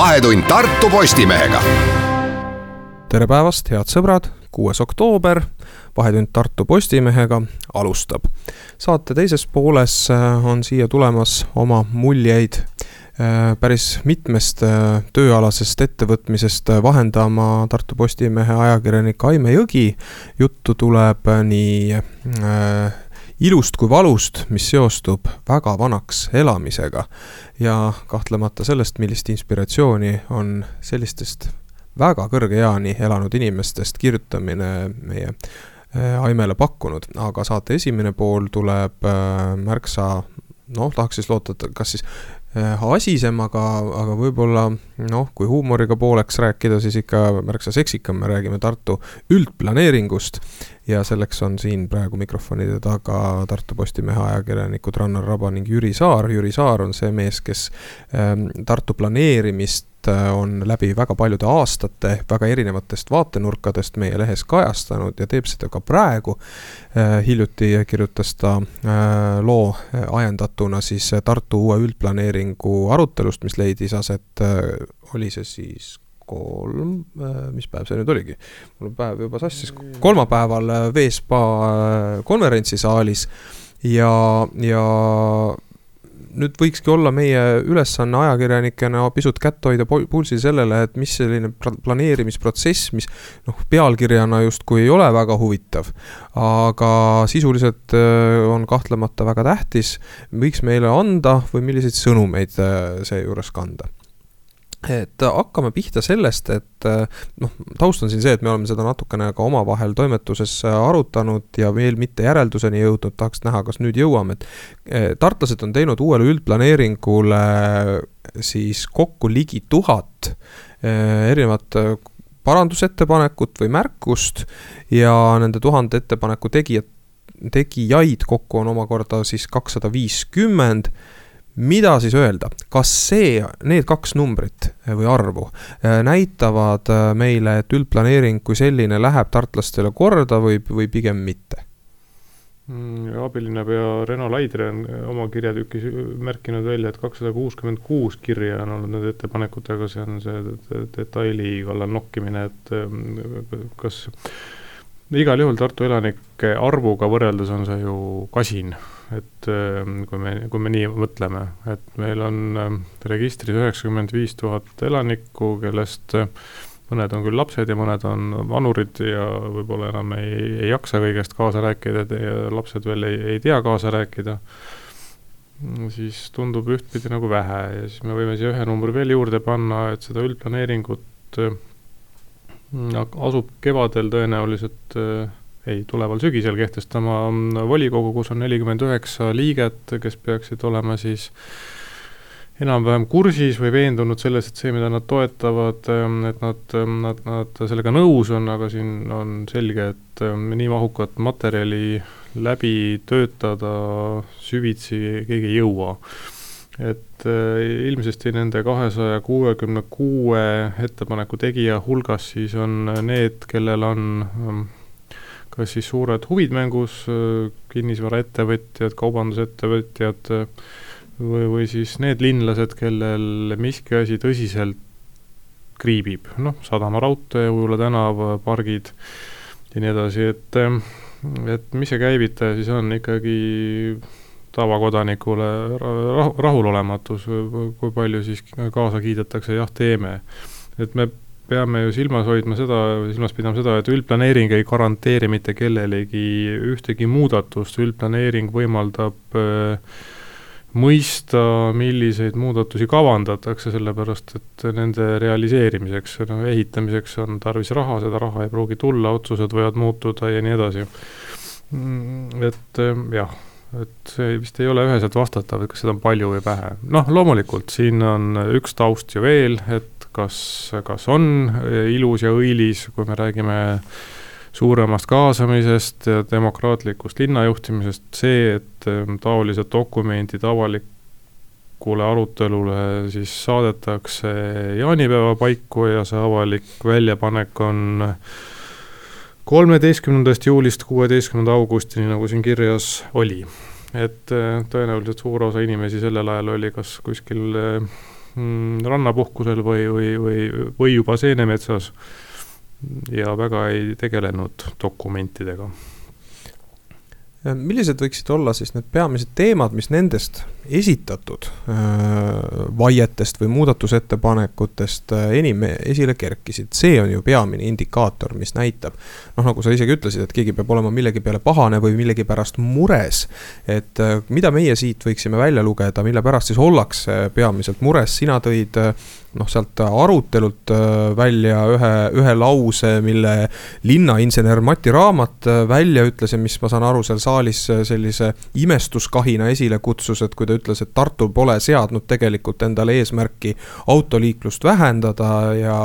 vahetund Tartu Postimehega. tere päevast, head sõbrad, kuues oktoober, Vahetund Tartu Postimehega alustab. saate teises pooles äh, on siia tulemas oma muljeid äh, päris mitmest äh, tööalasest ettevõtmisest vahendama Tartu Postimehe ajakirjanik Aime Jõgi. juttu tuleb nii ilust kui valust, mis seostub väga vanaks elamisega. ja kahtlemata sellest, millist inspiratsiooni on sellistest väga kõrge eani elanud inimestest kirjutamine meie äh, Aimele pakkunud, aga saate esimene pool tuleb äh, märksa noh, tahaks siis loota, et kas siis asisem, aga, aga võib-olla noh, kui huumoriga pooleks rääkida, siis ikka märksa seksikam, me räägime Tartu üldplaneeringust ja selleks on siin praegu mikrofonide taga Tartu Postimehe ajakirjanikud Rannar Raba ning Jüri Saar. Jüri Saar on see mees, kes ähm, Tartu planeerimist äh, on läbi väga paljude aastate väga erinevatest vaatenurkadest meie lehes kajastanud ja teeb seda ka praegu. Äh, hiljuti kirjutas ta äh, loo ajendatuna siis Tartu uue üldplaneeringu arutelust, mis leidis aset, oli see siis kolm, äh, mis päev see nüüd oligi? mul on päev juba sassis, kolmapäeval äh, äh, konverentsisaalis ja, ja nüüd võikski olla meie ülesanne ajakirjanikena pisut kätt hoida pulsil sellele, et mis selline planeerimisprotsess, mis noh, pealkirjana justkui ei ole väga huvitav, aga sisuliselt on kahtlemata väga tähtis, võiks meile anda või milliseid sõnumeid seejuures kanda et hakkame pihta sellest, et noh, taust on siin see, et me oleme seda natukene ka omavahel toimetuses arutanud ja veel mitte järelduseni jõudnud, tahaks näha, kas nüüd jõuame, et tartlased on teinud uuele üldplaneeringule siis kokku ligi tuhat erinevat parandusettepanekut või märkust ja nende tuhande ettepaneku tegijad, tegijaid kokku on omakorda siis kakssada viiskümmend mida siis öelda, kas see, need kaks numbrit või arvu äh, näitavad äh, meile, et üldplaneering kui selline läheb tartlastele korda või, või pigem mitte? Mm, abilinnapea Reno Laidre on äh, oma kirjatükis märkinud välja, et kakssada kuuskümmend kuus kirja on olnud nende ettepanekutega, see on see detaili kallal nokkimine, et kas igal juhul Tartu elanike arvuga võrreldes on see ju kasin. Et ähm, kui me, kui me nii mõtleme, et meil on ähm, registris üheksakümmend viis tuhat elanikku, kellest äh, mõned on küll lapsed ja mõned on vanurid ja võib-olla enam ei, ei jaksa kõigest kaasa rääkida lapsed veel ei, ei tea kaasa rääkida, siis tundub ühtpidi nagu vähe. Ja siis me võime siia ühe numbri veel juurde panna, et seda üldplaneeringut äh, asub kevadel tõenäoliselt äh, ei, tuleval sügisel kehtestama volikogu, kus on nelikümmend üheksa liiget, kes peaksid olema siis enam-vähem kursis või veendunud selles, et see, mida nad toetavad, et nad, nad, nad sellega nõus on, aga siin on selge, et nii mahukat materjali läbi töötada süvitsi keegi ei jõua. Et ilmsesti nende kahesaja kuuekümne kuue ettepaneku tegija hulgas siis on need, kellel on kas siis suured huvid mängus, kinnisvaraettevõtjad, kaubandusettevõtjad või, või siis need linlased, kellel miski asi tõsiselt kriibib, noh, Sadama raudtee, Ujula tänav, pargid ja nii edasi, et et mis see käivitaja siis on, ikkagi tavakodanikule rahu, rahulolematus, kui palju siis kaasa kiidetakse, jah, teeme. et me peame ju silmas hoidma seda, silmas pidama seda, et üldplaneering ei garanteeri mitte kellelegi ühtegi muudatust, üldplaneering võimaldab äh, mõista, milliseid muudatusi kavandatakse, sellepärast et nende realiseerimiseks, no ehitamiseks on tarvis raha, seda raha ei pruugi tulla, otsused võivad muutuda ja nii edasi. Mm, et äh, jah, et see vist ei ole üheselt vastatav, et kas seda on palju või vähe. noh, loomulikult siin on üks taust ju veel, et kas, kas on ilus ja õilis, kui me räägime suuremast kaasamisest ja demokraatlikust linnajuhtimisest, see, et ähm, taolised dokumendid avalikule arutelule siis saadetakse jaanipäeva paiku ja see avalik väljapanek on kolmeteistkümnendast juulist kuueteistkümnenda augustini, nagu siin kirjas oli. et äh, tõenäoliselt suur osa inimesi sellel ajal oli kas kuskil äh, mm, rannapuhkusel või, või, või, või juba seenemetsas ja väga ei tegelenud dokumentidega millised võiksid olla siis need peamised teemad, mis nendest esitatud äh, vaietest või muudatusettepanekutest äh, enim esile kerkisid, see on ju peamine indikaator, mis näitab. noh, nagu sa isegi ütlesid, et keegi peab olema millegi peale pahane või millegi pärast mures. et äh, mida meie siit võiksime välja lugeda, mille pärast siis ollakse peamiselt mures, sina tõid noh, sealt arutelult välja ühe, ühe lause, mille linnainsener Mati Raamat välja ütles ja mis ma saan aru, seal saalis sellise imestuskahina esile kutsus, et kui ta ütles, et Tartu pole seadnud tegelikult endale eesmärki autoliiklust vähendada ja,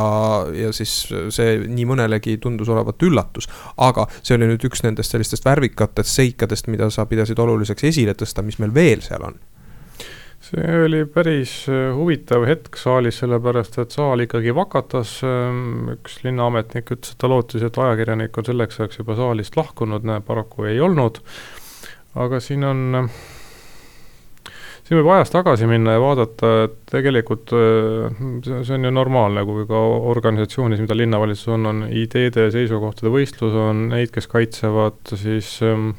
ja siis see nii mõnelegi tundus olevat üllatus. aga see oli nüüd üks nendest sellistest värvikatest seikadest, mida sa pidasid oluliseks esile tõsta, mis meil veel seal on see oli päris äh, huvitav hetk saalis, sellepärast et saal ikkagi vakatas, ähm, üks linnaametnik ütles, et ta lootis, et ajakirjanik on selleks ajaks juba saalist lahkunud, näe paraku ei olnud, aga siin on siin võib ajas tagasi minna ja vaadata, et tegelikult äh, see, on ju normaalne, kui ka organisatsioonis, mida linnavalitsus on, on ideede ja seisukohtade võistlus, on neid, kes kaitsevad siis ähm,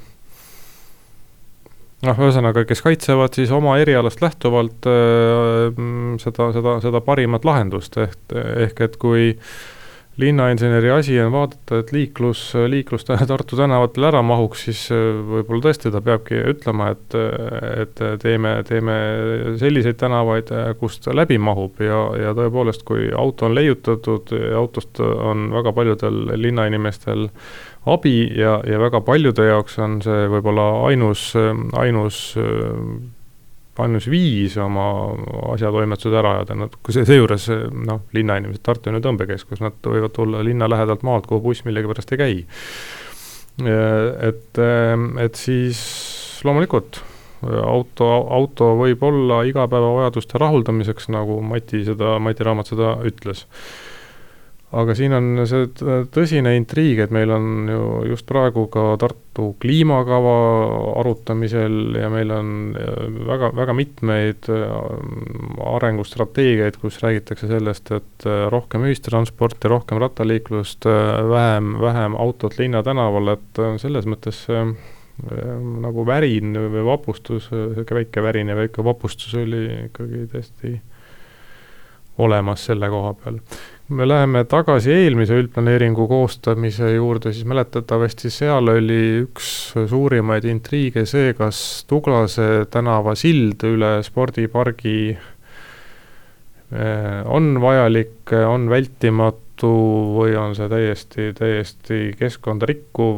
noh, ühesõnaga, kes kaitsevad siis oma erialast lähtuvalt äh, seda, seda, seda parimat lahendust, ehk, ehk et kui linnainseneri asi on vaadata, et liiklus, liiklus Tartu tänavatel ära mahuks, siis äh, võib-olla tõesti ta peabki ütlema, et, et teeme, teeme selliseid tänavaid, kust läbi mahub. Ja, ja tõepoolest, kui auto on leiutatud, autost on väga paljudel linnainimestel abi ja, ja väga paljude jaoks on see võib-olla ainus, ainus ainus viis oma asjatoimetused ära ajada, nad, kui see, seejuures noh, linnainimesed, Tartu on ju tõmbekeskus, nad võivad tulla linna lähedalt maalt, kuhu buss millegipärast ei käi. et, et siis loomulikult auto, auto võib olla igapäevavajaduste rahuldamiseks, nagu Mati seda, Mati Raamat seda ütles aga siin on see tõsine intriig, et meil on ju just praegu ka Tartu kliimakava arutamisel ja meil on väga, väga mitmeid äh, arengustrateegiaid, kus räägitakse sellest, et äh, rohkem ühistransporti, rohkem rattaliiklust, äh, vähem, vähem autot linnatänaval, et selles mõttes nagu värin või vapustus, niisugune väike värin ja väike vapustus oli ikkagi täiesti olemas selle koha peal me läheme tagasi eelmise üldplaneeringu koostamise juurde, siis mäletatavasti seal oli üks suurimaid intriige see, kas Tuglase tänava sild üle spordipargi eh, on vajalik, on vältimatu või on see täiesti, täiesti keskkonda rikkuv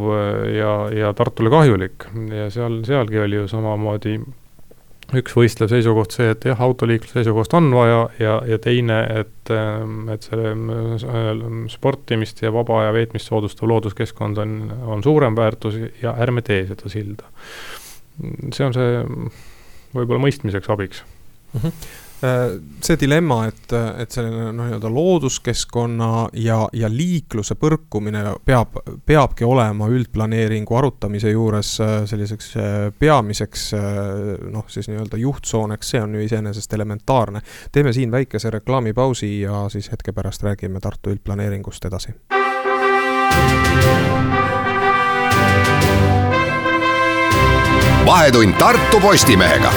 ja, ja Tartule kahjulik. Ja seal, sealgi oli ju samamoodi üks võistlev seisukoht see, et jah, autoliikluse seisukohast on vaja ja, ja teine, et, ähm, et see äh, sportimist ja vaba aja veetmist soodustav looduskeskkond on, on suurem väärtus ja ärme tee seda silda. see on see võib-olla mõistmiseks abiks mm. -hmm see dilemma, et, et selline noh, nii-öelda looduskeskkonna ja, ja liikluse põrkumine peab, peabki olema üldplaneeringu arutamise juures äh, selliseks äh, peamiseks noh, siis nii-öelda juhtsooneks, see on ju iseenesest elementaarne. teeme siin väikese reklaamipausi ja siis hetke pärast räägime Tartu üldplaneeringust edasi. vahetund Tartu Postimehega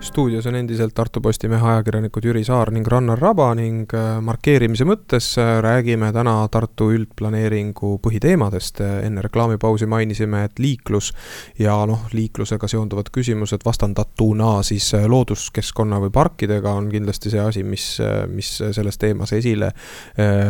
stuudios on endiselt Tartu Postimehe ajakirjanikud Jüri Saar ning Rannar Raba ning äh, markeerimise mõttes äh, räägime täna Tartu üldplaneeringu põhiteemadest. enne reklaamipausi mainisime, et liiklus ja noh, liiklusega seonduvad küsimused vastandatuna siis äh, looduskeskkonna või parkidega on kindlasti see asi, mis, mis selles teemas esile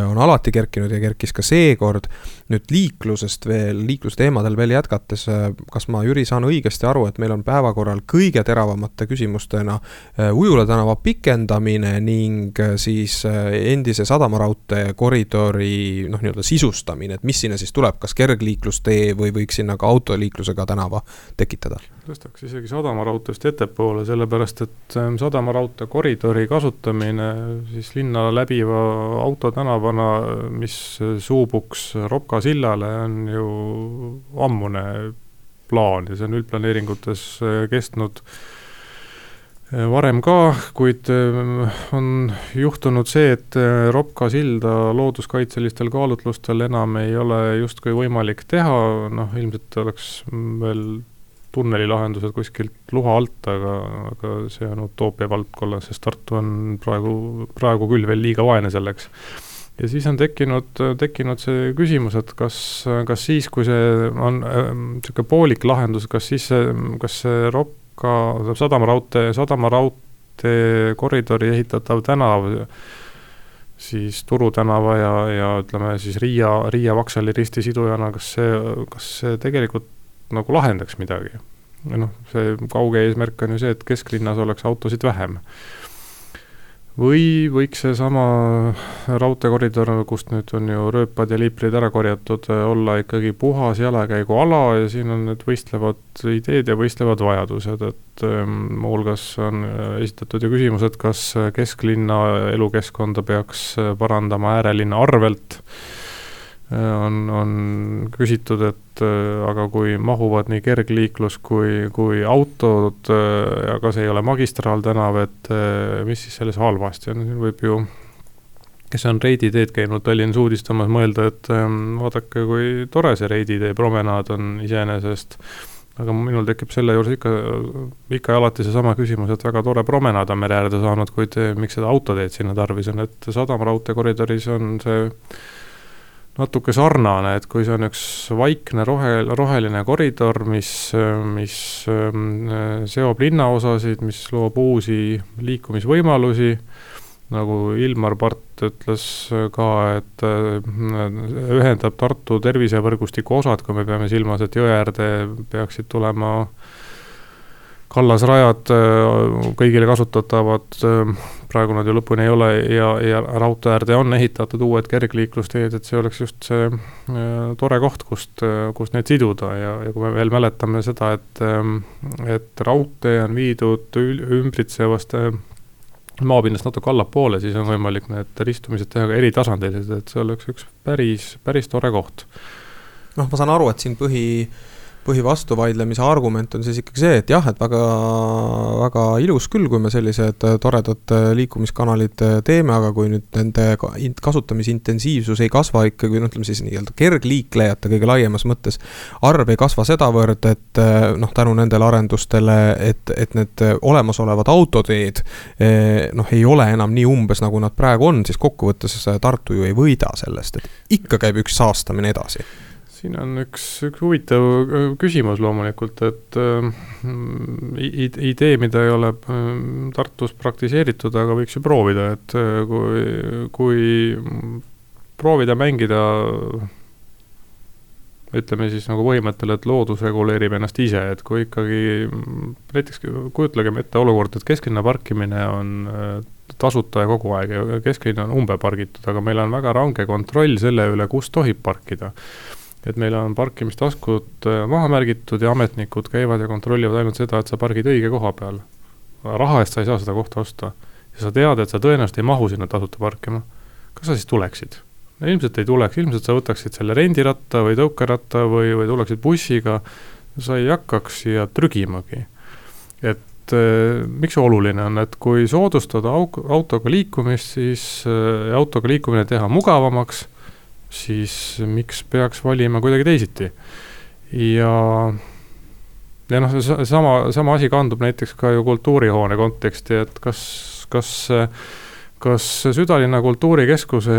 on alati kerkinud ja kerkis ka seekord. nüüd liiklusest veel, liiklusteemadel veel jätkates, kas ma, Jüri, saan õigesti aru, et meil on päevakorral kõige teravamate küsimuste küsimustena äh, Ujula tänava pikendamine ning äh, siis äh, endise sadamaraudtee koridori noh, nii-öelda sisustamine, et mis sinna siis tuleb, kas kergliiklustee või võiks sinna ka autoliiklusega tänava tekitada? tõstaks isegi sadamaraudteest ettepoole, sellepärast et ähm, sadamaraudtee koridori kasutamine siis linna läbiva autotänavana, mis suubuks Ropka sillale, on ju ammune plaan ja see on üldplaneeringutes kestnud varem ka, kuid on juhtunud see, et Ropka silda looduskaitselistel kaalutlustel enam ei ole justkui võimalik teha, noh ilmselt oleks veel tunnelilahendused kuskilt luha alt, aga, aga see on utoopia valdkonnas, sest Tartu on praegu, praegu küll veel liiga vaene selleks. Ja siis on tekkinud, tekkinud see küsimus, et kas, kas siis, kui see on niisugune äh, poolik lahendus, kas siis see, kas see Rokka sadamaraudtee, sadamaraudtee koridori ehitatav tänav, siis Turu tänava ja, ja ütleme siis Riia, Riia-Vaksali risti sidujana, kas see, kas see tegelikult nagu lahendaks midagi? noh, see kauge eesmärk on ju see, et kesklinnas oleks autosid vähem või võiks seesama raudteekoridor, kust nüüd on ju rööpad ja liiprid ära korjatud, olla ikkagi puhas jalakäiguala ja siin on need võistlevad ideed ja võistlevad vajadused, et ähm, muuhulgas on äh, esitatud ju küsimus, et kas kesklinna elukeskkonda peaks parandama äärelinna arvelt on, on küsitud, et äh, aga kui mahuvad nii kergliiklus kui, kui autod, äh, aga see ei ole magistraaltänav, et äh, mis siis selles halvasti on, võib ju kes on Reidi teed käinud Tallinnas uudistamas, mõelda, et ähm, vaadake, kui tore see Reidi tee promenaad on iseenesest, aga minul tekib selle juures ikka, ikka ja alati seesama küsimus, et väga tore promenaad on mere äärde saanud, kuid miks seda autoteed sinna tarvis on, et sadamaraudtee koridoris on see natuke sarnane, et kui see on üks vaikne rohe, roheline koridor, mis, mis ähm, seob linnaosasid, mis loob uusi liikumisvõimalusi, nagu Ilmar Part ütles ka, et äh, ühendab Tartu tervisevõrgustiku osad, kui me peame silmas, et jõe äärde peaksid tulema kallasrajad äh, kõigile kasutatavad äh, praegu nad ju lõpuni ei ole ja, ja raudtee äärde on ehitatud uued kergliiklusteed, et see oleks just see äh, tore koht, kust kust neid siduda ja, ja kui me veel mäletame seda, et et raudtee on viidud ümbritsevast maapinnast natuke allapoole, siis on võimalik need ristumised teha ka eri tasandilised, et see oleks üks päris, päris tore koht. noh, ma saan aru, et siin põhi põhivastuvaidlemise argument on siis ikkagi see, et jah, et väga, väga ilus küll, kui me sellised toredad liikumiskanalid teeme, aga kui nüüd nende kasutamisintensiivsus ei kasva ikkagi, no ütleme siis nii-öelda kergliiklejate kõige laiemas mõttes, arv ei kasva sedavõrd, et noh, tänu nendele arendustele, et, et need olemasolevad autoteed noh, ei ole enam nii umbes, nagu nad praegu on, siis kokkuvõttes Tartu ju ei võida sellest, et ikka käib üks saastamine edasi siin on üks, üks huvitav äh, küsimus loomulikult, et äh, idee, mida ei ole äh, Tartus praktiseeritud, aga võiks ju proovida, et äh, kui, kui proovida mängida ütleme siis nagu põhimõttel, et loodus reguleerib ennast ise, et kui ikkagi näiteks kujutlegem ette olukord, et kesklinna parkimine on tasuta ja kogu aeg ja kesklinn on umbepargitud, aga meil on väga range kontroll selle üle, kus tohib parkida et meil on parkimistaskud äh, maha märgitud ja ametnikud käivad ja kontrollivad ainult seda, et sa pargid õige koha peal. raha eest sa ei saa seda kohta osta. ja sa tead, et sa tõenäoliselt ei mahu sinna tasuta parkima. kas sa siis tuleksid? no ilmselt ei tuleks, ilmselt sa võtaksid selle rendiratta või tõukeratta või, või tuleksid bussiga, sa ei hakkaks siia trügimagi. et äh, miks see oluline on, et kui soodustada autoga liikumist, siis äh, autoga liikumine teha mugavamaks siis miks peaks valima kuidagi teisiti. ja, ja noh, sama, sama asi kandub näiteks ka ju kultuurihoone konteksti, et kas, kas kas südalinna kultuurikeskuse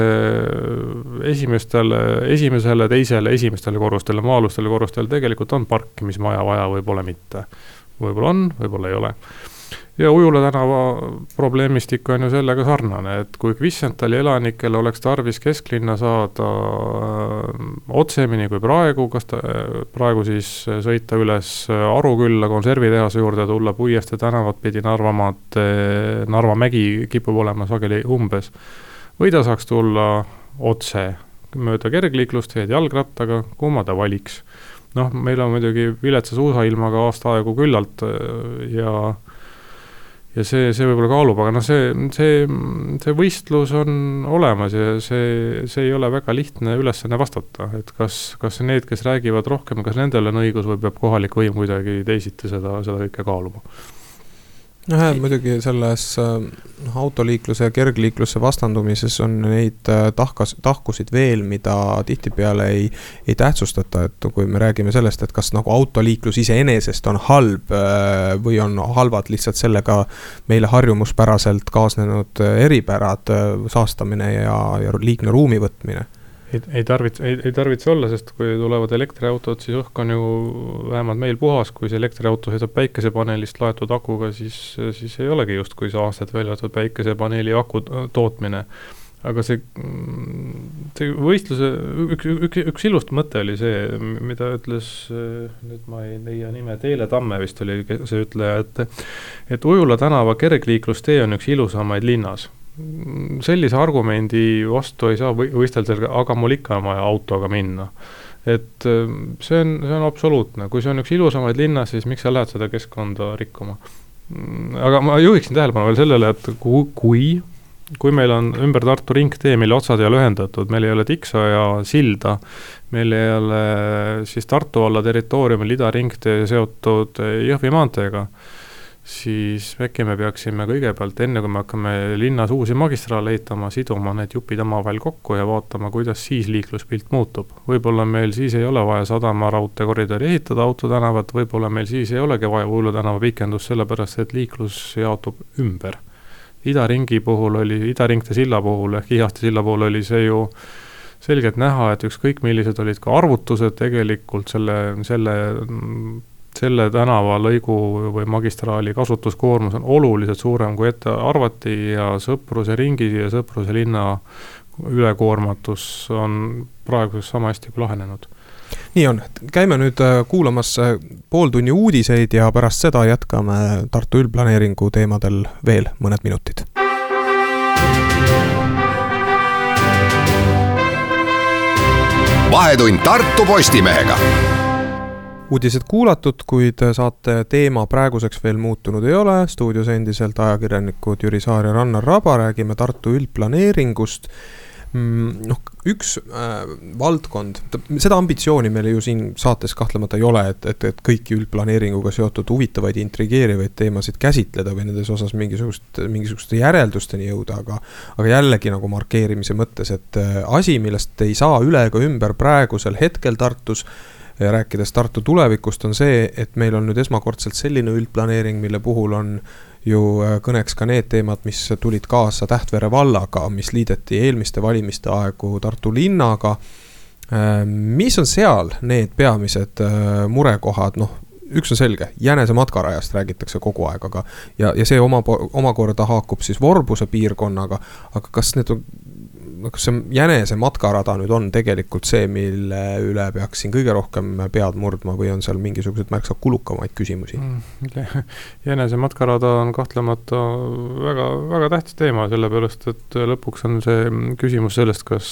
esimestele, esimesele, teisele, esimestele korrustele, maa-alustele korrustele tegelikult on parkimismaja vaja, võib-olla mitte. võib-olla on, võib-olla ei ole ja Ujula tänava probleemistik on ju sellega sarnane, et kui Kvisenthali elanikel oleks tarvis kesklinna saada äh, otsemini kui praegu, kas ta, praegu siis sõita üles Arukülla konservitehase juurde, tulla Puiestee tänavat pidi Narva maad, Narva mägi kipub olema sageli umbes, või ta saaks tulla otse mööda kergliiklusteed jalgrattaga, kumma ta valiks? noh, meil on muidugi viletsa suusailmaga aasta aegu küllalt äh, ja see, see võib-olla kaalub, aga noh, see, see, see võistlus on olemas ja see, see ei ole väga lihtne ülesanne vastata, et kas, kas need, kes räägivad rohkem, kas nendel on õigus või peab kohalik võim kuidagi teisiti seda, seda kõike kaaluma jah, muidugi selles noh, autoliikluse ja kergliikluse vastandumises on neid äh, tahkas, tahkusid veel, mida tihtipeale ei, ei tähtsustata, et kui me räägime sellest, et kas nagu autoliiklus iseenesest on halb äh, või on halvad lihtsalt sellega meile harjumuspäraselt kaasnenud eripärad, saastamine ja, ja liigne ruumi võtmine ei, ei tarvitse, ei, ei tarvitse olla, sest kui tulevad elektriautod, siis õhk on ju vähemalt meil puhas, kui see elektriauto sõidab päikesepaneelist laetud akuga, siis, siis ei olegi justkui saastet, välja arvatud päikesepaneeli aku tootmine. aga see, see võistluse, üks, üks, üks ilus mõte oli see, mida ütles, nüüd ma ei leia nime, Teele Tamme vist oli see ütleja, et et Ujula tänava kergliiklustee on üks ilusamaid linnas sellise argumendi vastu ei saa või võistelda, aga mul ikka on vaja autoga minna. et äh, see on, see on absoluutne, kui see on üks ilusamaid linnas, siis miks sa lähed seda keskkonda rikkuma. Mm, aga ma juhiksin tähelepanu veel sellele, et kui, kui kui meil on ümber Tartu ringtee, mille otsad ei ole ühendatud, meil ei ole Tiksoja silda, meil ei ole siis Tartu valla territooriumil idaringtee seotud Jõhvi maanteega siis äkki me peaksime kõigepealt, enne kui me hakkame linnas uusi magistraale ehitama, siduma need jupid omavahel kokku ja vaatama, kuidas siis liikluspilt muutub. võib-olla meil siis ei ole vaja sadama raudteekoridori ehitada autotänavat, võib-olla meil siis ei olegi vaja Uulu tänava pikendust, sellepärast et liiklus jaotub ümber. idaringi puhul oli, idaringte silla puhul ehk Ihaste silla puhul oli see ju selgelt näha, et ükskõik millised olid ka arvutused, tegelikult selle, selle selle tänavalõigu või magistraali kasutuskoormus on oluliselt suurem, kui ette arvati ja Sõpruse ringi ja Sõpruse linna ülekoormatus on praeguseks sama hästi kui lahenenud. Nii on, käime nüüd äh, kuulamas äh, pooltunni uudiseid ja pärast seda jätkame Tartu üldplaneeringu teemadel veel mõned minutid. vahetund Tartu Postimehega uudised kuulatud, kuid saate teema praeguseks veel muutunud ei ole. stuudios endiselt ajakirjanikud Jüri Saar ja Rannar Raba, räägime Tartu üldplaneeringust mm, noh, üks äh, valdkond, seda ambitsiooni meil ju siin saates kahtlemata ei ole, et, et, et kõiki üldplaneeringuga seotud huvitavaid, intrigeerivaid teemasid käsitleda või nendes osas mingisugust, mingisuguste järeldusteni jõuda, aga. aga jällegi nagu markeerimise mõttes, et äh, asi, millest ei saa üle ega ümber praegusel hetkel Tartus ja rääkides Tartu tulevikust, on see, et meil on nüüd esmakordselt selline üldplaneering, mille puhul on ju äh, kõneks ka need teemad, mis tulid kaasa Tähtvere vallaga, mis liideti eelmiste valimiste aegu Tartu linnaga. Äh, mis on seal need peamised äh, murekohad, noh üks on selge, Jänese matkarajast räägitakse kogu aeg, aga ja, ja see oma, omakorda haakub siis Vorbuse piirkonnaga. aga kas need on no kas see jänese matkarada nüüd on tegelikult see, mille üle peaks siin kõige rohkem pead murdma või on seal mingisuguseid märksa kulukamaid küsimusi mm,? jänese matkarada on kahtlemata väga, väga tähtis teema, sellepärast et lõpuks on see küsimus sellest, kas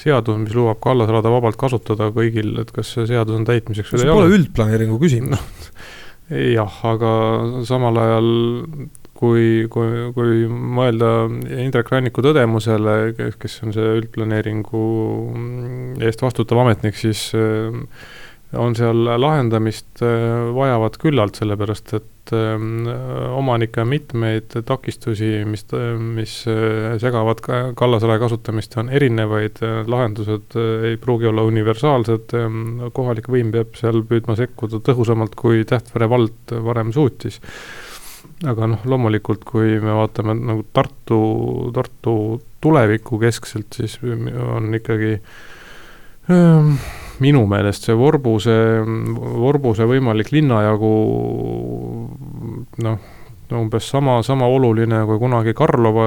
seadus, mis lubab kallasrada vabalt kasutada kõigil, et kas see seadus on täitmiseks või ei ole. see pole üldplaneeringu küsimus no, jah, aga samal ajal kui, kui, kui mõelda Indrek Ranniku tõdemusele, kes on see üldplaneeringu eest vastutav ametnik, siis äh, on seal lahendamist äh, vajavad küllalt, sellepärast et äh, omanikke on mitmeid takistusi, mis, mis segavad kallasrae kasutamist, on erinevaid, lahendused ei pruugi olla universaalsed, kohalik võim peab seal püüdma sekkuda tõhusamalt, kui Tähtvere vald varem suutis aga noh, loomulikult kui me vaatame nagu Tartu, Tartu tulevikku keskselt, siis on ikkagi ähm, minu meelest see Vorbuse, Vorbuse võimalik linnajagu noh, umbes sama, sama oluline kui kunagi Karlova,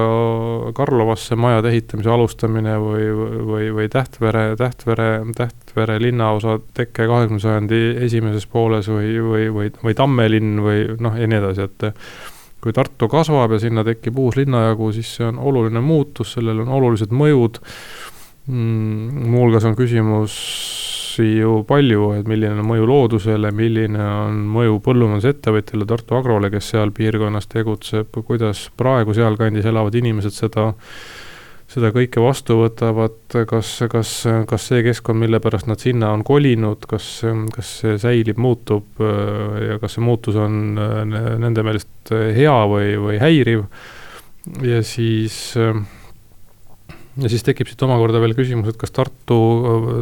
Karlovasse majade ehitamise alustamine või, või, või Tähtvere, Tähtvere, Tähtvere linnaosa tekke kahekümne sajandi esimeses pooles või, või, või, või Tammelinn või noh, ja nii edasi, et kui Tartu kasvab ja sinna tekib uus linnajagu, siis see on oluline muutus, sellel on olulised mõjud. Mm,, muuhulgas on küsimus ju palju, et milline on mõju loodusele, milline on mõju põllumajandusettevõtjale, Tartu Agrole, kes seal piirkonnas tegutseb, kuidas praegu sealkandis elavad inimesed seda, seda kõike vastu võtavad, kas, kas, kas see keskkond, mille pärast nad sinna on kolinud, kas, kas see säilib, muutub ja kas see muutus on nende meelest hea või, või häiriv. ja siis ja siis tekib siit omakorda veel küsimus, et kas Tartu,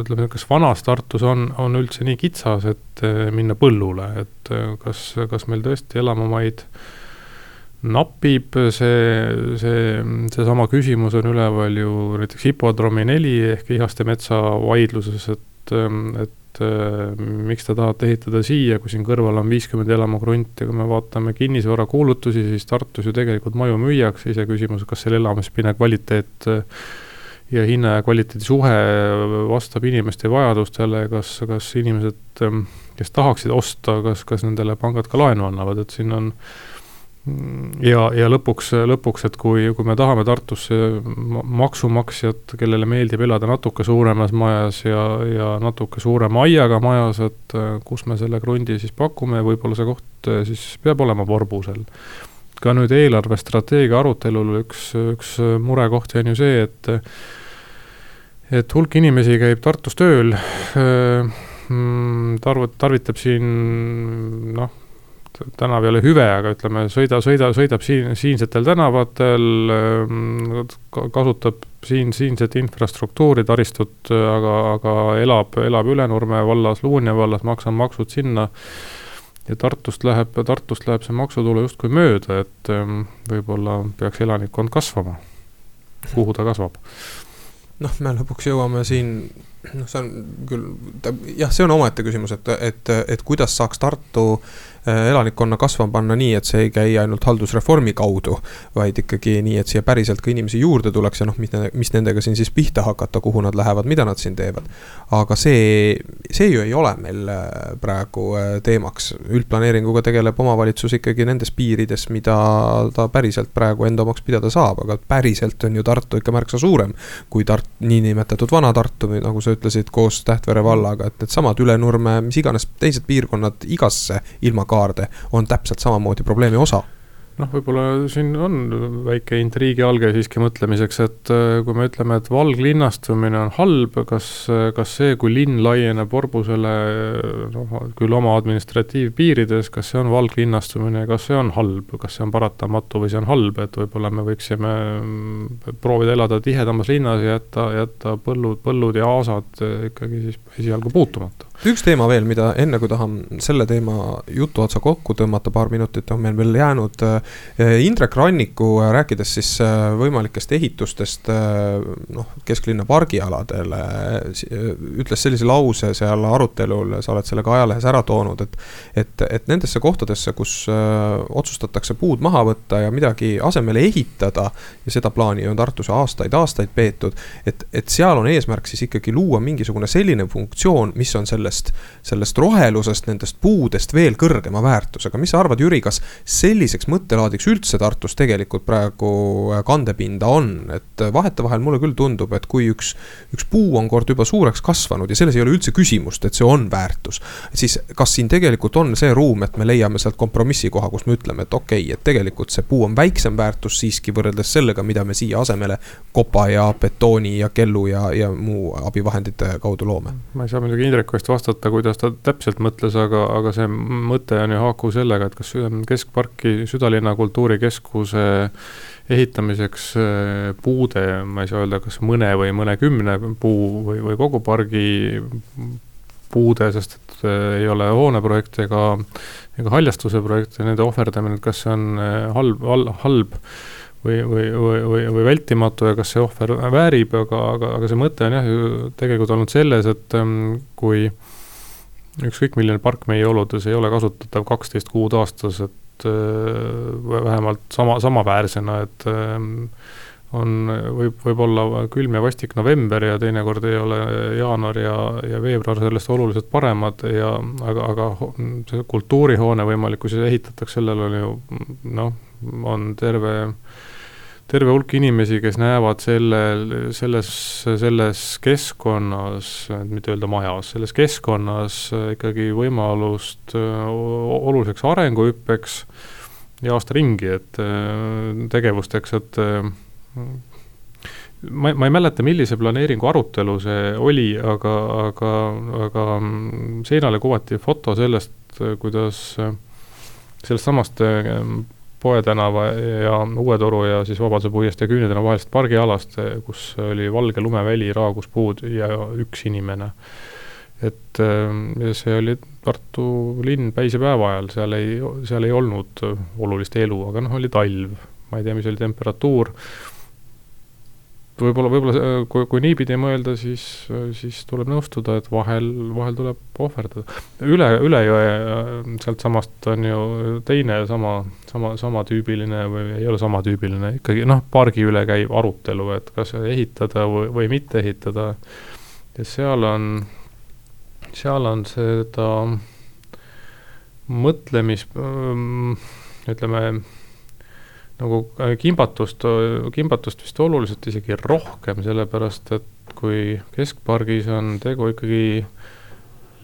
ütleme, kas vanas Tartus on, on üldse nii kitsas, et minna põllule, et kas, kas meil tõesti elamumaid äh, napib, see, see, seesama küsimus on üleval ju näiteks hipodroomi neli ehk Ihaste metsa vaidluses, et, et miks te tahate ehitada siia, kui siin kõrval on viiskümmend elamukrunti, kui me vaatame kinnisvarakuulutusi, siis Tartus ju tegelikult maju müüakse, iseküsimus, kas selle elamispinna kvaliteet ja hinna ja kvaliteedi suhe vastab inimeste vajadustele, kas, kas inimesed, kes tahaksid osta, kas, kas nendele pangad ka laenu annavad, et siin on ja, ja lõpuks, lõpuks, et kui, kui me tahame Tartusse maksumaksjat, kellele meeldib elada natuke suuremas majas ja, ja natuke suurema aiaga majas, et äh, kus me selle krundi siis pakume, võib-olla see koht äh, siis peab olema Vorbusel. ka nüüd eelarvestrateegia arutelul üks, üks murekohti on ju see, et et hulk inimesi käib Tartus tööl, mm, tarv-, tarvitab siin noh, tänav ei ole hüve, aga ütleme, sõida, sõida, sõidab siin, siinsetel tänavatel, kasutab siin, siinset infrastruktuuri, taristut, aga, aga elab, elab Ülenurme vallas, Luunja vallas, maksab maksud sinna. ja Tartust läheb, Tartust läheb see maksutulu justkui mööda, et võib-olla peaks elanikkond kasvama. kuhu ta kasvab? Noh, me lõpuks jõuame siin noh, see on küll, jah, see on omaette küsimus, et, et, et kuidas saaks Tartu elanikkonna kasvama panna nii, et see ei käi ainult haldusreformi kaudu. vaid ikkagi nii, et siia päriselt ka inimesi juurde tuleks ja noh, mis, nendega siin siis pihta hakata, kuhu nad lähevad, mida nad siin teevad. aga see, see ju ei ole meil äh, praegu äh, teemaks, üldplaneeringuga tegeleb omavalitsus ikkagi nendes piirides, mida ta päriselt praegu enda omaks pidada saab, aga päriselt on ju Tartu ikka märksa suurem. kui Tart-, niinimetatud Vana-Tartu nagu sa ütlesid, koos Tähtvere vallaga, et needsamad Ülenurme, mis iganes teised piirkonnad igasse ilma kaarde on täpselt samamoodi probleemi osa. Noh, võib-olla siin on väike intriigialge siiski mõtlemiseks, et äh, kui me ütleme, et valglinnastumine on halb, kas, kas see, kui linn laieneb Orbusele noh, küll oma administratiivpiirides, kas see on valglinnastumine, kas see on halb, kas see on paratamatu või see on halb, et võib-olla me võiksime mm, proovida elada tihedamas linnas ja jätta, jätta põllud, põllud ja aasad ikkagi siis esialgu puutumata üks teema veel, mida enne kui tahan selle teema jutu otsa kokku tõmmata, paar minutit on meil veel jäänud. Eh, Indrek Ranniku, eh, rääkides siis eh, võimalikest ehitustest noh, kesklinna pargialadele, ütles sellise lause seal arutelul, sa oled selle ka ajalehes ära toonud, et. et, et nendesse kohtadesse, kus otsustatakse puud maha võtta ja midagi asemele ehitada ja seda plaani on Tartus aastaid-aastaid peetud. et, et seal on eesmärk siis ikkagi luua mingisugune selline funktsioon, mis on selle sellest, sellest rohelusest, nendest puudest veel kõrgema väärtusega. mis sa arvad, Jüri, kas selliseks mõttelaadiks üldse Tartus tegelikult praegu äh, kandepinda on, et äh, vahetevahel mulle küll tundub, et kui üks, üks puu on kord juba suureks kasvanud ja selles ei ole üldse küsimust, et see on väärtus. siis kas siin tegelikult on see ruum, et me leiame sealt kompromissikoha, kus me ütleme, et okei okay,, et tegelikult see puu on väiksem väärtus siiski võrreldes sellega, mida me siia asemele kopa ja betooni ja kellu ja, ja muu abivahendite kaudu loome. ma ei saa muidugi Indreku eest vastata, kuidas ta täpselt mõtles, aga, aga see mõte on ju haakuv sellega, et kas keskparki südalinna kultuurikeskuse ehitamiseks äh, puude, ma ei saa öelda, kas mõne või mõnekümne puu või, või kogu pargi puude, sest et äh, ei ole hooneprojekt ega, ega haljastuse projekt ja nende ohverdamine, et kas see on äh, halb, halb või, või, või, või, või vältimatu ja kas see ohver väärib, aga, aga, aga see mõte on jah ju tegelikult olnud selles, et ähm, kui ükskõik milline park meie oludes ei ole kasutatav kaksteist kuud aastas, et äh, vähemalt sama, samaväärsena, et ähm, on, võib, võib olla külm ja vastik november ja teinekord ei ole jaanuar ja, ja veebruar sellest oluliselt paremad ja aga, aga see kultuurihoone võimalik, kui see ehitatakse, sellel on ju noh, on terve äh, terve hulk inimesi, kes näevad selle, selles, selles keskkonnas, mitte öelda majas, selles keskkonnas ikkagi võimalust oluliseks arenguhüppeks ja aasta ringi, et tegevusteks, et ma, ma ei mäleta, millise planeeringu arutelu see oli, aga, aga, aga seinale kuvati foto sellest, kuidas sellest samast Poe tänava ja Uue Toru ja siis Vabaduse puiestee ja Küüne tänava vahelisest pargialast, kus oli valge lumeväli, raagus puud ja üks inimene. et see oli Tartu linn päisepäeva ajal, seal ei, seal ei olnud olulist elu, aga noh, oli talv, ma ei tea, mis oli temperatuur võib-olla, võib-olla äh, kui, kui niipidi mõelda, siis, siis tuleb nõustuda, et vahel, vahel tuleb ohverdada. üle, üle jõe äh, sealtsamast on ju teine sama, sama, samatüübiline või ei ole samatüübiline, ikkagi noh, pargi üle käiv arutelu, et kas ehitada või, või mitte ehitada. ja seal on, seal on seda mõtlemis, ütleme nagu äh, kimbatust, kimbatust vist oluliselt isegi rohkem, sellepärast et kui keskpargis on tegu ikkagi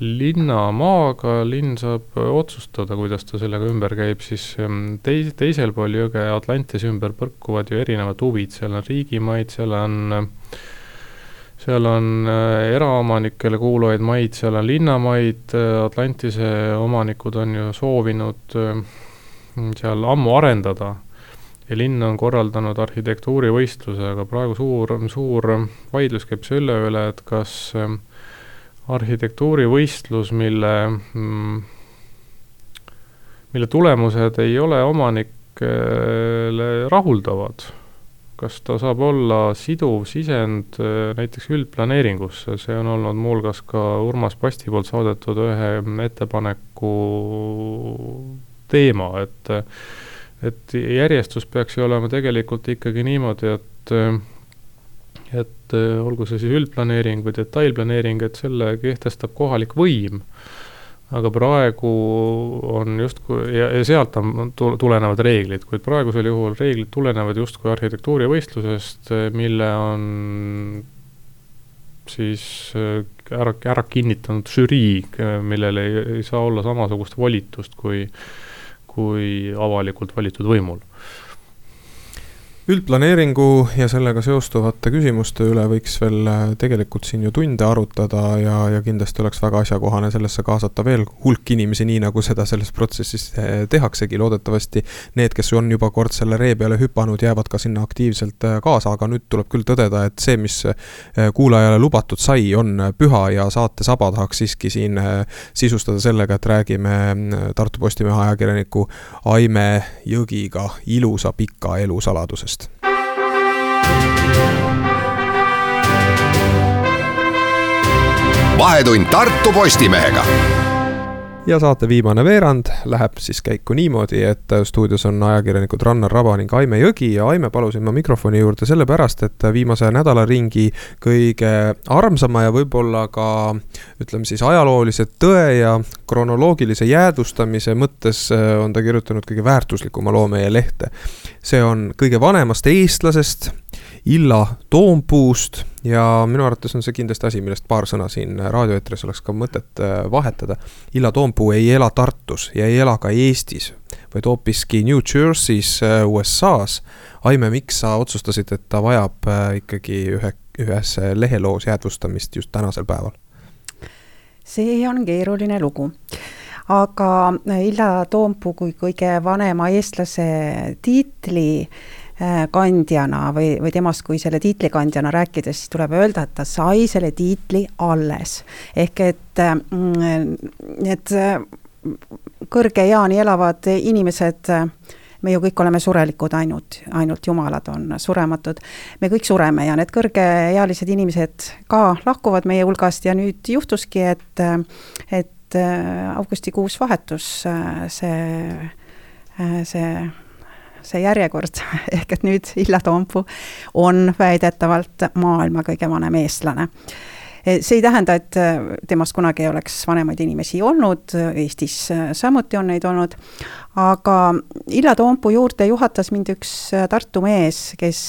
linnamaaga, linn saab otsustada, kuidas ta sellega ümber käib, siis ähm, tei-, teisel pool jõge Atlantis ümber põrkuvad ju erinevad huvid, seal on riigimaid, seal on seal on äh, eraomanikele kuuluvaid maid, seal on linnamaid, Atlantise omanikud on ju soovinud äh, seal ammu arendada. Ja linn on korraldanud arhitektuurivõistluse, aga praegu suur, suur vaidlus käib selle üle, et kas ähm, arhitektuurivõistlus, mille, mm, mille tulemused ei ole omanikele rahuldavad, kas ta saab olla siduv sisend äh, näiteks üldplaneeringusse, see on olnud muuhulgas ka Urmas Pasti poolt saadetud ühe ettepaneku teema, et et järjestus peaks ju olema tegelikult ikkagi niimoodi, et et olgu see siis üldplaneering või detailplaneering, et selle kehtestab kohalik võim, aga praegu on justkui, ja, ja sealt on, tulenevad reeglid, kuid praegusel juhul reeglid tulenevad justkui arhitektuurivõistlusest, mille on siis ära, ära kinnitanud žürii, millel ei, ei saa olla samasugust volitust kui äh, kui avalikult valitud võimul üldplaneeringu ja sellega seostuvate küsimuste üle võiks veel äh, tegelikult siin ju tunde arutada ja, ja kindlasti oleks väga asjakohane sellesse kaasata veel hulk inimesi, nii nagu seda selles protsessis äh, tehaksegi, loodetavasti need, kes on juba kord selle ree peale hüpanud, jäävad ka sinna aktiivselt äh, kaasa, aga nüüd tuleb küll tõdeda, et see, mis kuulajale lubatud sai, on püha ja saate saba. Tahaks siiski siin sisustada sellega, et räägime Tartu Postimehe ajakirjaniku Aime Jõgiga ilusa pika elu saladusest. Vahetund Tartu Postimehega ja saate viimane veerand läheb siis käiku niimoodi, et stuudios on ajakirjanikud Rannar Raba ning Aime Jõgi ja Aime palusin ma mikrofoni juurde sellepärast, et viimase nädalaringi kõige armsama ja võib-olla ka ütleme siis ajaloolise tõe ja kronoloogilise jäädvustamise mõttes on ta kirjutanud kõige väärtuslikuma loo meie lehte. see on kõige vanemast eestlasest Illa Toompuust ja minu arvates on see kindlasti asi, millest paar sõna siin raadioeetris oleks ka mõtet äh, vahetada. Illa Toompuu ei ela Tartus ja ei ela ka Eestis, vaid hoopiski New Jersey's äh, USA-s. Aime, miks sa otsustasid, et ta vajab äh, ikkagi ühe, ühes leheloos jäädvustamist just tänasel päeval? see on keeruline lugu aga Illa Toompuu kui kõige vanema eestlase tiitli Äh, kandjana või, või temast kui selle tiitli kandjana rääkides, siis tuleb öelda, et ta sai selle tiitli alles. ehk et need äh, äh, kõrge eani elavad inimesed me ju kõik oleme surelikud, ainult, ainult jumalad on surematud. me kõik sureme ja need kõrgeealised inimesed ka lahkuvad meie hulgast ja nüüd juhtuski, et, et augustikuus vahetus see, see see järjekord, ehk et nüüd Illa Toompuu on väidetavalt maailma kõige vanem eestlane. See ei tähenda, et temast kunagi ei oleks vanemaid inimesi olnud, Eestis samuti on neid olnud, aga Illa Toompuu juurde juhatas mind üks Tartu mees, kes,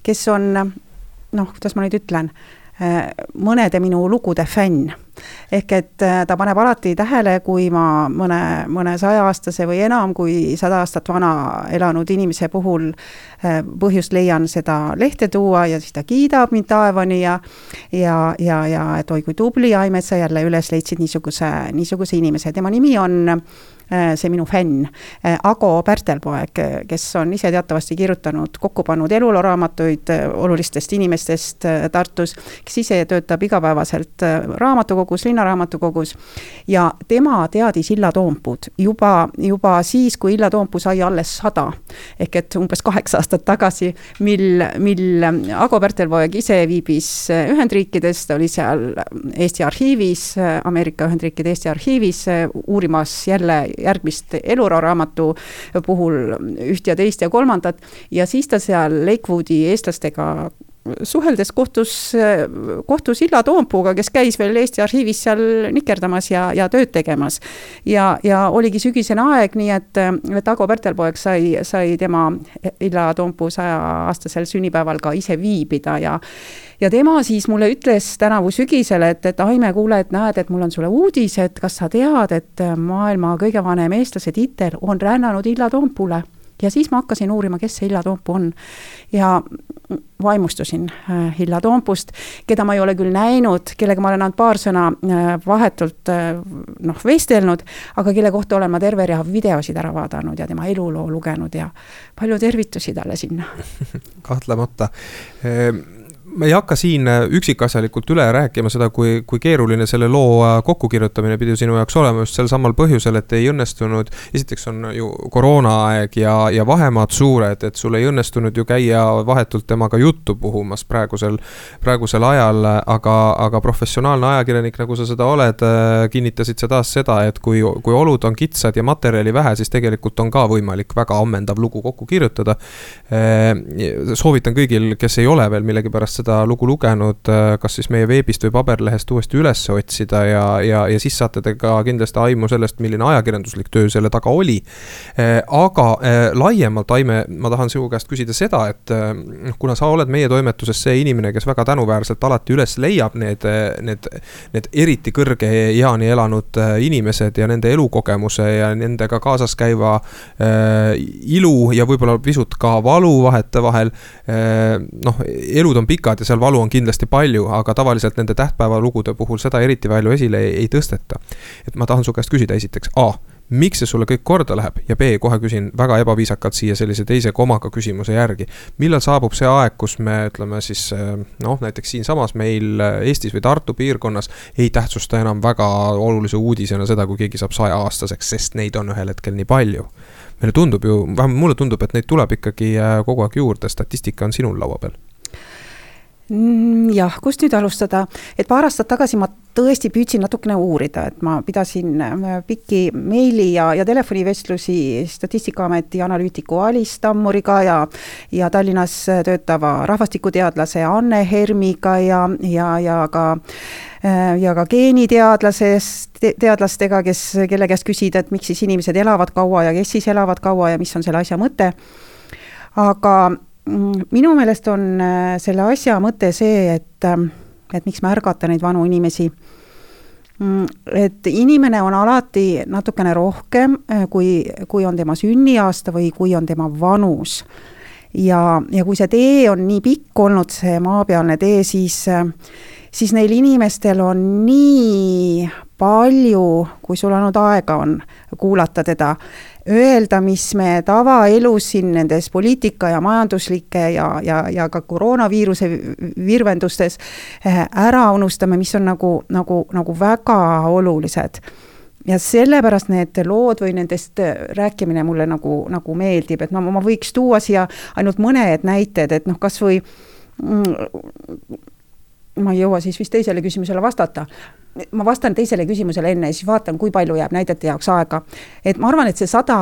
kes on noh, kuidas ma nüüd ütlen, mõnede minu lugude fänn ehk et äh, ta paneb alati tähele, kui ma mõne, mõne sajaaastase või enam kui sada aastat vana elanud inimese puhul äh, põhjust leian seda lehte tuua ja siis ta kiidab mind taevani ja ja, ja, ja et oi kui tubli, Aimet, sa jälle üles leidsid niisuguse, niisuguse inimese, tema nimi on see minu fänn, äh, Ago Pärtelpoeg, kes on ise teatavasti kirjutanud, kokku pannud elulooraamatuid olulistest inimestest Tartus, kes ise töötab igapäevaselt raamatukogus, linnaraamatukogus. ja tema teadis Illa Toompuud juba, juba siis, kui Illa Toompuu sai alles sada. ehk et umbes kaheksa aastat tagasi, mil, mil Ago Pärtelpoeg ise viibis Ühendriikides, ta oli seal Eesti arhiivis, Ameerika Ühendriikide Eesti arhiivis uurimas jälle järgmist eluraamatu puhul üht ja teist ja kolmandat. Ja siis ta seal Lakewoodi eestlastega suheldes kohtus, kohtus Illa Toompuuga, kes käis veel Eesti Arhiivis seal nikerdamas ja, ja tööd tegemas. ja, ja oligi sügisene aeg, nii et, et Ago Pärtelpoeg sai, sai tema Illa Toompuu sajaaastasel sünnipäeval ka ise viibida ja ja tema siis mulle ütles tänavu sügisel, et, et Aime, kuule, et näed, et mul on sulle uudis, et kas sa tead, et maailma kõige vanem eestlase tiitel on rännanud Illa Toompuule ja siis ma hakkasin uurima, kes see Illa Toompuu on. ja vaimustusin äh, Illa Toompust, keda ma ei ole küll näinud, kellega ma olen ainult paar sõna äh, vahetult äh, noh, vestelnud, aga kelle kohta olen ma terve rea videosid ära vaadanud ja tema eluloo lugenud ja palju tervitusi talle sinna kahtlemata ehm, ma ei hakka siin äh, üksikasjalikult üle rääkima seda, kui, kui keeruline selle loo äh, kokkukirjutamine pidi sinu jaoks olema just sel samal põhjusel, et ei õnnestunud. esiteks on ju koroonaaeg ja, ja vahemaad suured, et sul ei õnnestunud ju käia vahetult temaga juttu puhumas praegusel, praegusel ajal. aga, aga professionaalne ajakirjanik, nagu sa seda oled, äh, kinnitasid sa taas seda, et kui, kui olud on kitsad ja materjali vähe, siis tegelikult on ka võimalik väga ammendav lugu kokku kirjutada. soovitan kõigil, kes ei ole veel millegipärast seda lugu lugenud, äh, kas siis meie veebist või paberlehest uuesti üles otsida ja, ja, ja siis saate te ka kindlasti aimu sellest, milline ajakirjanduslik töö selle taga oli. Äh, aga äh, laiemalt, Aime, ma tahan sinu käest küsida seda, et noh, kuna sa oled meie toimetuses see inimene, kes väga tänuväärselt alati üles leiab need, need, need eriti kõrge eani elanud inimesed ja nende elukogemuse ja nendega kaasas käiva ilu ja võib-olla pisut ka valu vahetevahel noh, elud on pikad pikad ja seal valu on kindlasti palju, aga tavaliselt nende tähtpäevalugude puhul seda eriti palju esile ei, ei tõsteta. et ma tahan su käest küsida esiteks A miks see sulle kõik korda läheb ja B, kohe küsin väga ebaviisakalt siia sellise teise komaga küsimuse järgi. millal saabub see aeg, kus me ütleme siis noh, näiteks siinsamas meil Eestis või Tartu piirkonnas ei tähtsusta enam väga olulise uudisena seda, kui keegi saab sajaaastaseks, sest neid on ühel hetkel nii palju. meile tundub ju, vähemalt mulle tundub, et neid tuleb ikkagi äh, kogu aeg juurde, statistika on sinul laua peal jah, kust nüüd alustada, et paar aastat tagasi ma tõesti püüdsin natukene uurida, et ma pidasin äh, pikki meili ja, ja telefonivestlusi Statistikaameti analüütiku Alis Tammuriga ja ja Tallinnas töötava rahvastikuteadlase Anne Hermiga ja, ja, ja ka äh, ja ka geeniteadlasest, teadlastega, kes, kelle käest küsida, et miks siis inimesed elavad kaua ja kes siis elavad kaua ja mis on selle asja mõte. aga Mm, minu meelest on äh, selle asja mõte see, et, ähm, et miks märgata neid vanu inimesi. Mm, et inimene on alati natukene rohkem, äh, kui, kui on tema sünniaasta või kui on tema vanus. ja, ja kui see tee on nii pikk olnud, see maapealne tee, siis, äh, siis neil inimestel on nii palju, kui sul ainult aega on kuulata teda öelda, mis me tavaelus siin nendes poliitika ja majanduslike ja, ja, ja ka koroonaviiruse virvendustes eh, ära unustame, mis on nagu, nagu, nagu väga olulised. Ja sellepärast need lood või nendest rääkimine mulle nagu, nagu meeldib, et no ma võiks tuua siia ainult mõned näited, et noh, kas või mm, ma ei jõua siis vist teisele küsimusele vastata. ma vastan teisele küsimusele enne ja siis vaatan, kui palju jääb näidete jaoks aega. et ma arvan, et see sada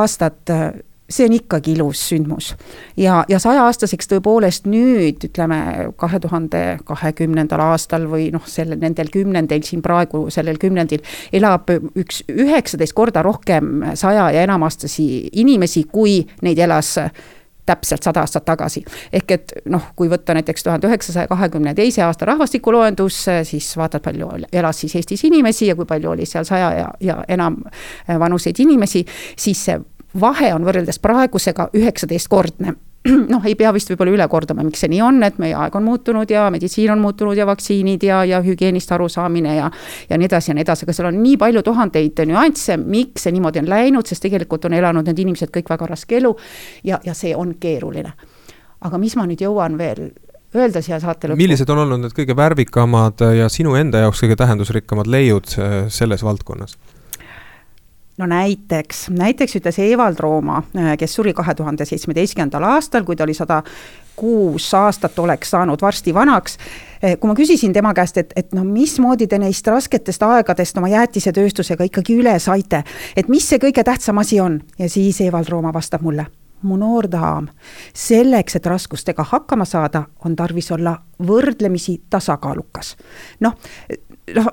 aastat, see on ikkagi ilus sündmus. ja, ja sajaaastaseks tõepoolest nüüd, ütleme, kahe tuhande kahekümnendal aastal või noh, sellel, nendel kümnendil siin praegu, sellel kümnendil elab üks üheksateist korda rohkem saja ja enamaastasi inimesi, kui neid elas täpselt sada aastat tagasi. ehk et noh, kui võtta näiteks tuhande üheksasaja kahekümne teise aasta rahvastikuloendus, siis vaatad, palju elas siis Eestis inimesi ja kui palju oli seal saja ja, ja enam vanuseid inimesi, siis see vahe on võrreldes praegusega üheksateistkordne noh, ei pea vist võib-olla üle kordama, miks see nii on, et meie aeg on muutunud ja meditsiin on muutunud ja vaktsiinid ja, ja hügieenist arusaamine ja ja nii edasi ja nii edasi, aga seal on nii palju tuhandeid nüansse, miks see niimoodi on läinud, sest tegelikult on elanud need inimesed kõik väga raske elu ja, ja see on keeruline. aga mis ma nüüd jõuan veel öelda siia saate lõppu. millised on olnud need kõige värvikamad ja sinu enda jaoks kõige tähendusrikkamad leiud äh, selles valdkonnas? No näiteks, näiteks ütles Evald Rooma, äh, kes suri kahe tuhande seitsmeteistkümnendal aastal, kui ta oli sada kuus aastat, oleks saanud varsti vanaks. Äh, kui ma küsisin tema käest, et, et no mismoodi te neist rasketest aegadest oma jäätisetööstusega ikkagi üle saite, et mis see kõige tähtsam asi on ja siis Evald Rooma vastab mulle mu noor daam, selleks, et raskustega hakkama saada, on tarvis olla võrdlemisi tasakaalukas. noh, noh,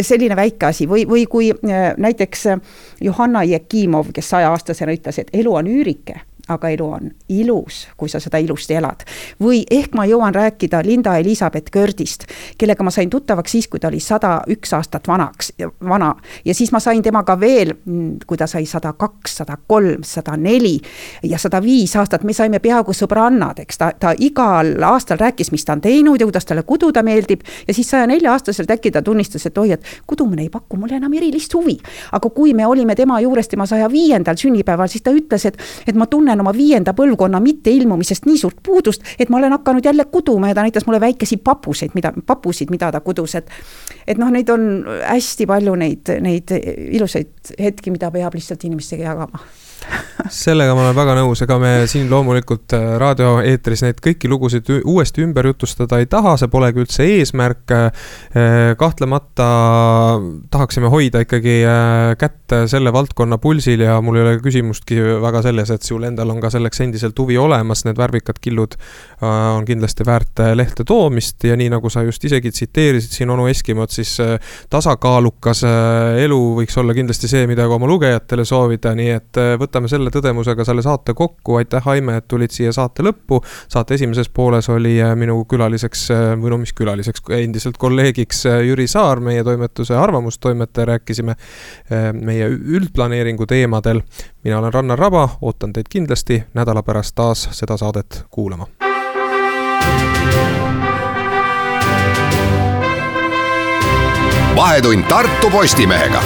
selline väike asi või, või kui äh, näiteks äh, Johanna Jekimov, kes saja-aastasena ütles, et elu on üürike aga elu on ilus, kui sa seda ilusti elad. või ehk ma jõuan rääkida Linda Elizabeth Kördist, kellega ma sain tuttavaks siis, kui ta oli sada üks aastat vanaks, vana. ja siis ma sain temaga veel, mm, kui ta sai sada kaks, sada kolm, sada neli ja sada viis aastat, me saime peaaegu sõbrannad, eks ta, ta igal aastal rääkis, mis ta on teinud ja kuidas talle kududa meeldib. ja siis saja nelja aastaselt äkki ta tunnistas, et oi, et kudumine ei paku mulle enam erilist huvi. aga kui me olime tema juures tema saja viiendal sünnipäeval, siis ta ütles, et, et ma tunnen tunnen oma viienda põlvkonna mitteilmumisest nii suurt puudust, et ma olen hakanud jälle kuduma ja ta näitas mulle väikesi papuseid, mida, papusid, mida ta kudus, et et noh, neid on hästi palju neid, neid ilusaid hetki, mida peab lihtsalt inimestega jagama sellega ma olen väga nõus, ega me siin loomulikult äh, raadioeetris neid kõiki lugusid uuesti ümber jutustada ei taha, see polegi üldse eesmärk. Äh, kahtlemata tahaksime hoida ikkagi äh, kätt selle valdkonna pulsil ja mul ei ole küsimustki väga selles, et sul endal on ka selleks endiselt huvi olemas, need värvikad killud on kindlasti väärt lehte toomist ja nii nagu sa just isegi tsiteerisid siin onu Eskimot, siis tasakaalukas elu võiks olla kindlasti see, mida ka oma lugejatele soovida, nii et võtame selle tõdemusega selle saate kokku, aitäh, Aime, et tulid siia saate lõppu. saate esimeses pooles oli äh, minu külaliseks äh, või no mis külaliseks, endiselt kolleegiks äh, Jüri Saar, meie toimetuse arvamustoimetaja, rääkisime meie üldplaneeringu teemadel. mina olen Rannar Raba, ootan teid kindlasti nädala pärast taas seda saadet kuulama. vahetund Tartu Postimehega